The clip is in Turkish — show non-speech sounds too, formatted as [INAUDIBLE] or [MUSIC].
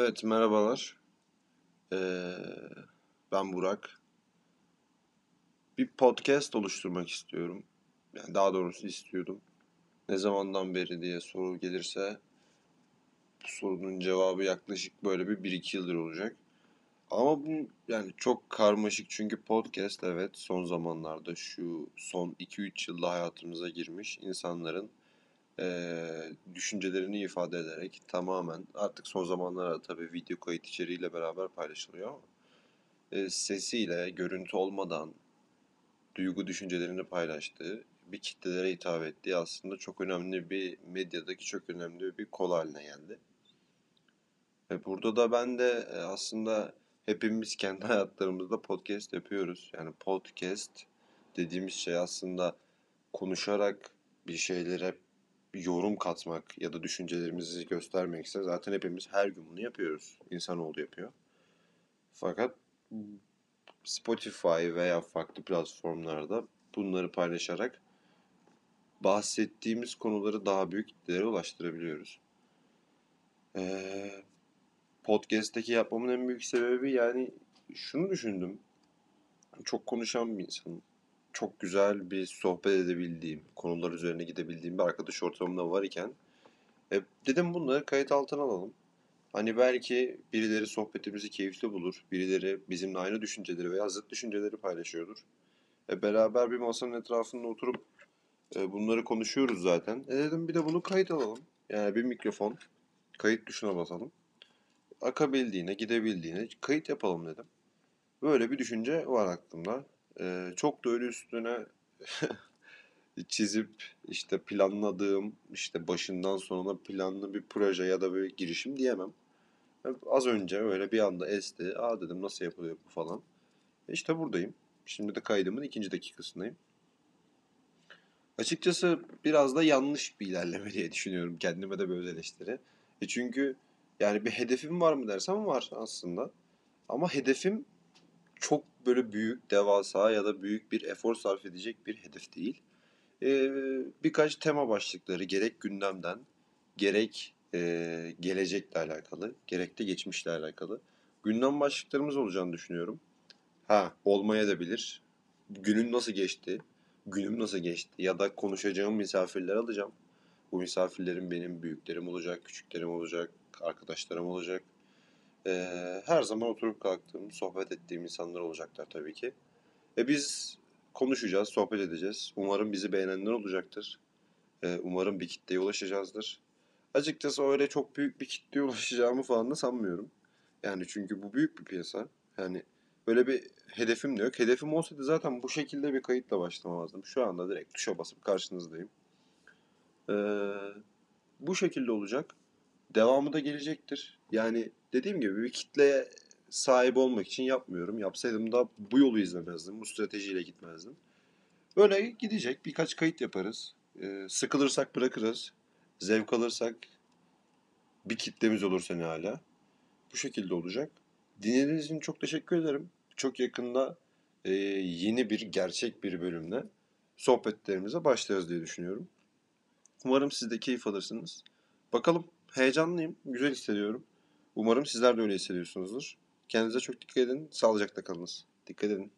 Evet, merhabalar. Ee, ben Burak. Bir podcast oluşturmak istiyorum. Yani daha doğrusu istiyordum. Ne zamandan beri diye soru gelirse bu sorunun cevabı yaklaşık böyle bir 1-2 yıldır olacak. Ama bu yani çok karmaşık çünkü podcast evet son zamanlarda şu son 2-3 yılda hayatımıza girmiş insanların eee, düşüncelerini ifade ederek tamamen artık son zamanlarda tabii video kayıt içeriğiyle beraber paylaşılıyor ama e, sesiyle, görüntü olmadan duygu düşüncelerini paylaştığı, bir kitlelere hitap ettiği aslında çok önemli bir medyadaki çok önemli bir kol haline geldi. Ve burada da ben de e, aslında hepimiz kendi [LAUGHS] hayatlarımızda podcast yapıyoruz. Yani podcast dediğimiz şey aslında konuşarak bir şeylere yorum katmak ya da düşüncelerimizi göstermekse zaten hepimiz her gün bunu yapıyoruz. İnsanoğlu yapıyor. Fakat Spotify veya farklı platformlarda bunları paylaşarak bahsettiğimiz konuları daha büyük kitlelere ulaştırabiliyoruz. Ee, podcast'teki yapmamın en büyük sebebi yani şunu düşündüm. Çok konuşan bir insanım. Çok güzel bir sohbet edebildiğim, konular üzerine gidebildiğim bir arkadaş ortamında var iken e, dedim bunları kayıt altına alalım. Hani belki birileri sohbetimizi keyifli bulur, birileri bizimle aynı düşünceleri veya zıt düşünceleri paylaşıyordur. E, beraber bir masanın etrafında oturup e, bunları konuşuyoruz zaten. E dedim bir de bunu kayıt alalım. Yani bir mikrofon, kayıt tuşuna basalım. Akabildiğine, gidebildiğine kayıt yapalım dedim. Böyle bir düşünce var aklımda. E, çok da öyle üstüne [LAUGHS] çizip işte planladığım işte başından sonuna planlı bir proje ya da bir girişim diyemem. Az önce öyle bir anda esti. Aa dedim nasıl yapılıyor bu falan. E işte buradayım. Şimdi de kaydımın ikinci dakikasındayım. Açıkçası biraz da yanlış bir ilerleme diye düşünüyorum. Kendime de böyle eleştiri. E çünkü yani bir hedefim var mı dersem var aslında. Ama hedefim çok böyle büyük, devasa ya da büyük bir efor sarf edecek bir hedef değil. Ee, birkaç tema başlıkları gerek gündemden, gerek e, gelecekle alakalı, gerek de geçmişle alakalı gündem başlıklarımız olacağını düşünüyorum. Ha, olmaya da bilir. Günün nasıl geçti, günüm nasıl geçti ya da konuşacağım misafirler alacağım. Bu misafirlerim benim büyüklerim olacak, küçüklerim olacak, arkadaşlarım olacak. Ee, her zaman oturup kalktığım, sohbet ettiğim insanlar olacaklar tabii ki. E biz konuşacağız, sohbet edeceğiz. Umarım bizi beğenenler olacaktır. Ee, umarım bir kitleye ulaşacağızdır. Açıkçası öyle çok büyük bir kitleye [LAUGHS] ulaşacağımı falan da sanmıyorum. Yani çünkü bu büyük bir piyasa. Yani böyle bir hedefim de yok. Hedefim olsaydı zaten bu şekilde bir kayıtla başlamazdım. Şu anda direkt tuşa basıp karşınızdayım. Ee, bu şekilde olacak. Devamı da gelecektir. Yani dediğim gibi bir kitleye sahip olmak için yapmıyorum. Yapsaydım da bu yolu izlemezdim. Bu stratejiyle gitmezdim. Böyle gidecek. Birkaç kayıt yaparız. Ee, sıkılırsak bırakırız. Zevk alırsak bir kitlemiz olursa ne hala. Bu şekilde olacak. Dinlediğiniz için çok teşekkür ederim. Çok yakında e, yeni bir gerçek bir bölümle sohbetlerimize başlarız diye düşünüyorum. Umarım siz de keyif alırsınız. Bakalım heyecanlıyım, güzel hissediyorum. Umarım sizler de öyle hissediyorsunuzdur. Kendinize çok dikkat edin, sağlıcakla kalınız. Dikkat edin.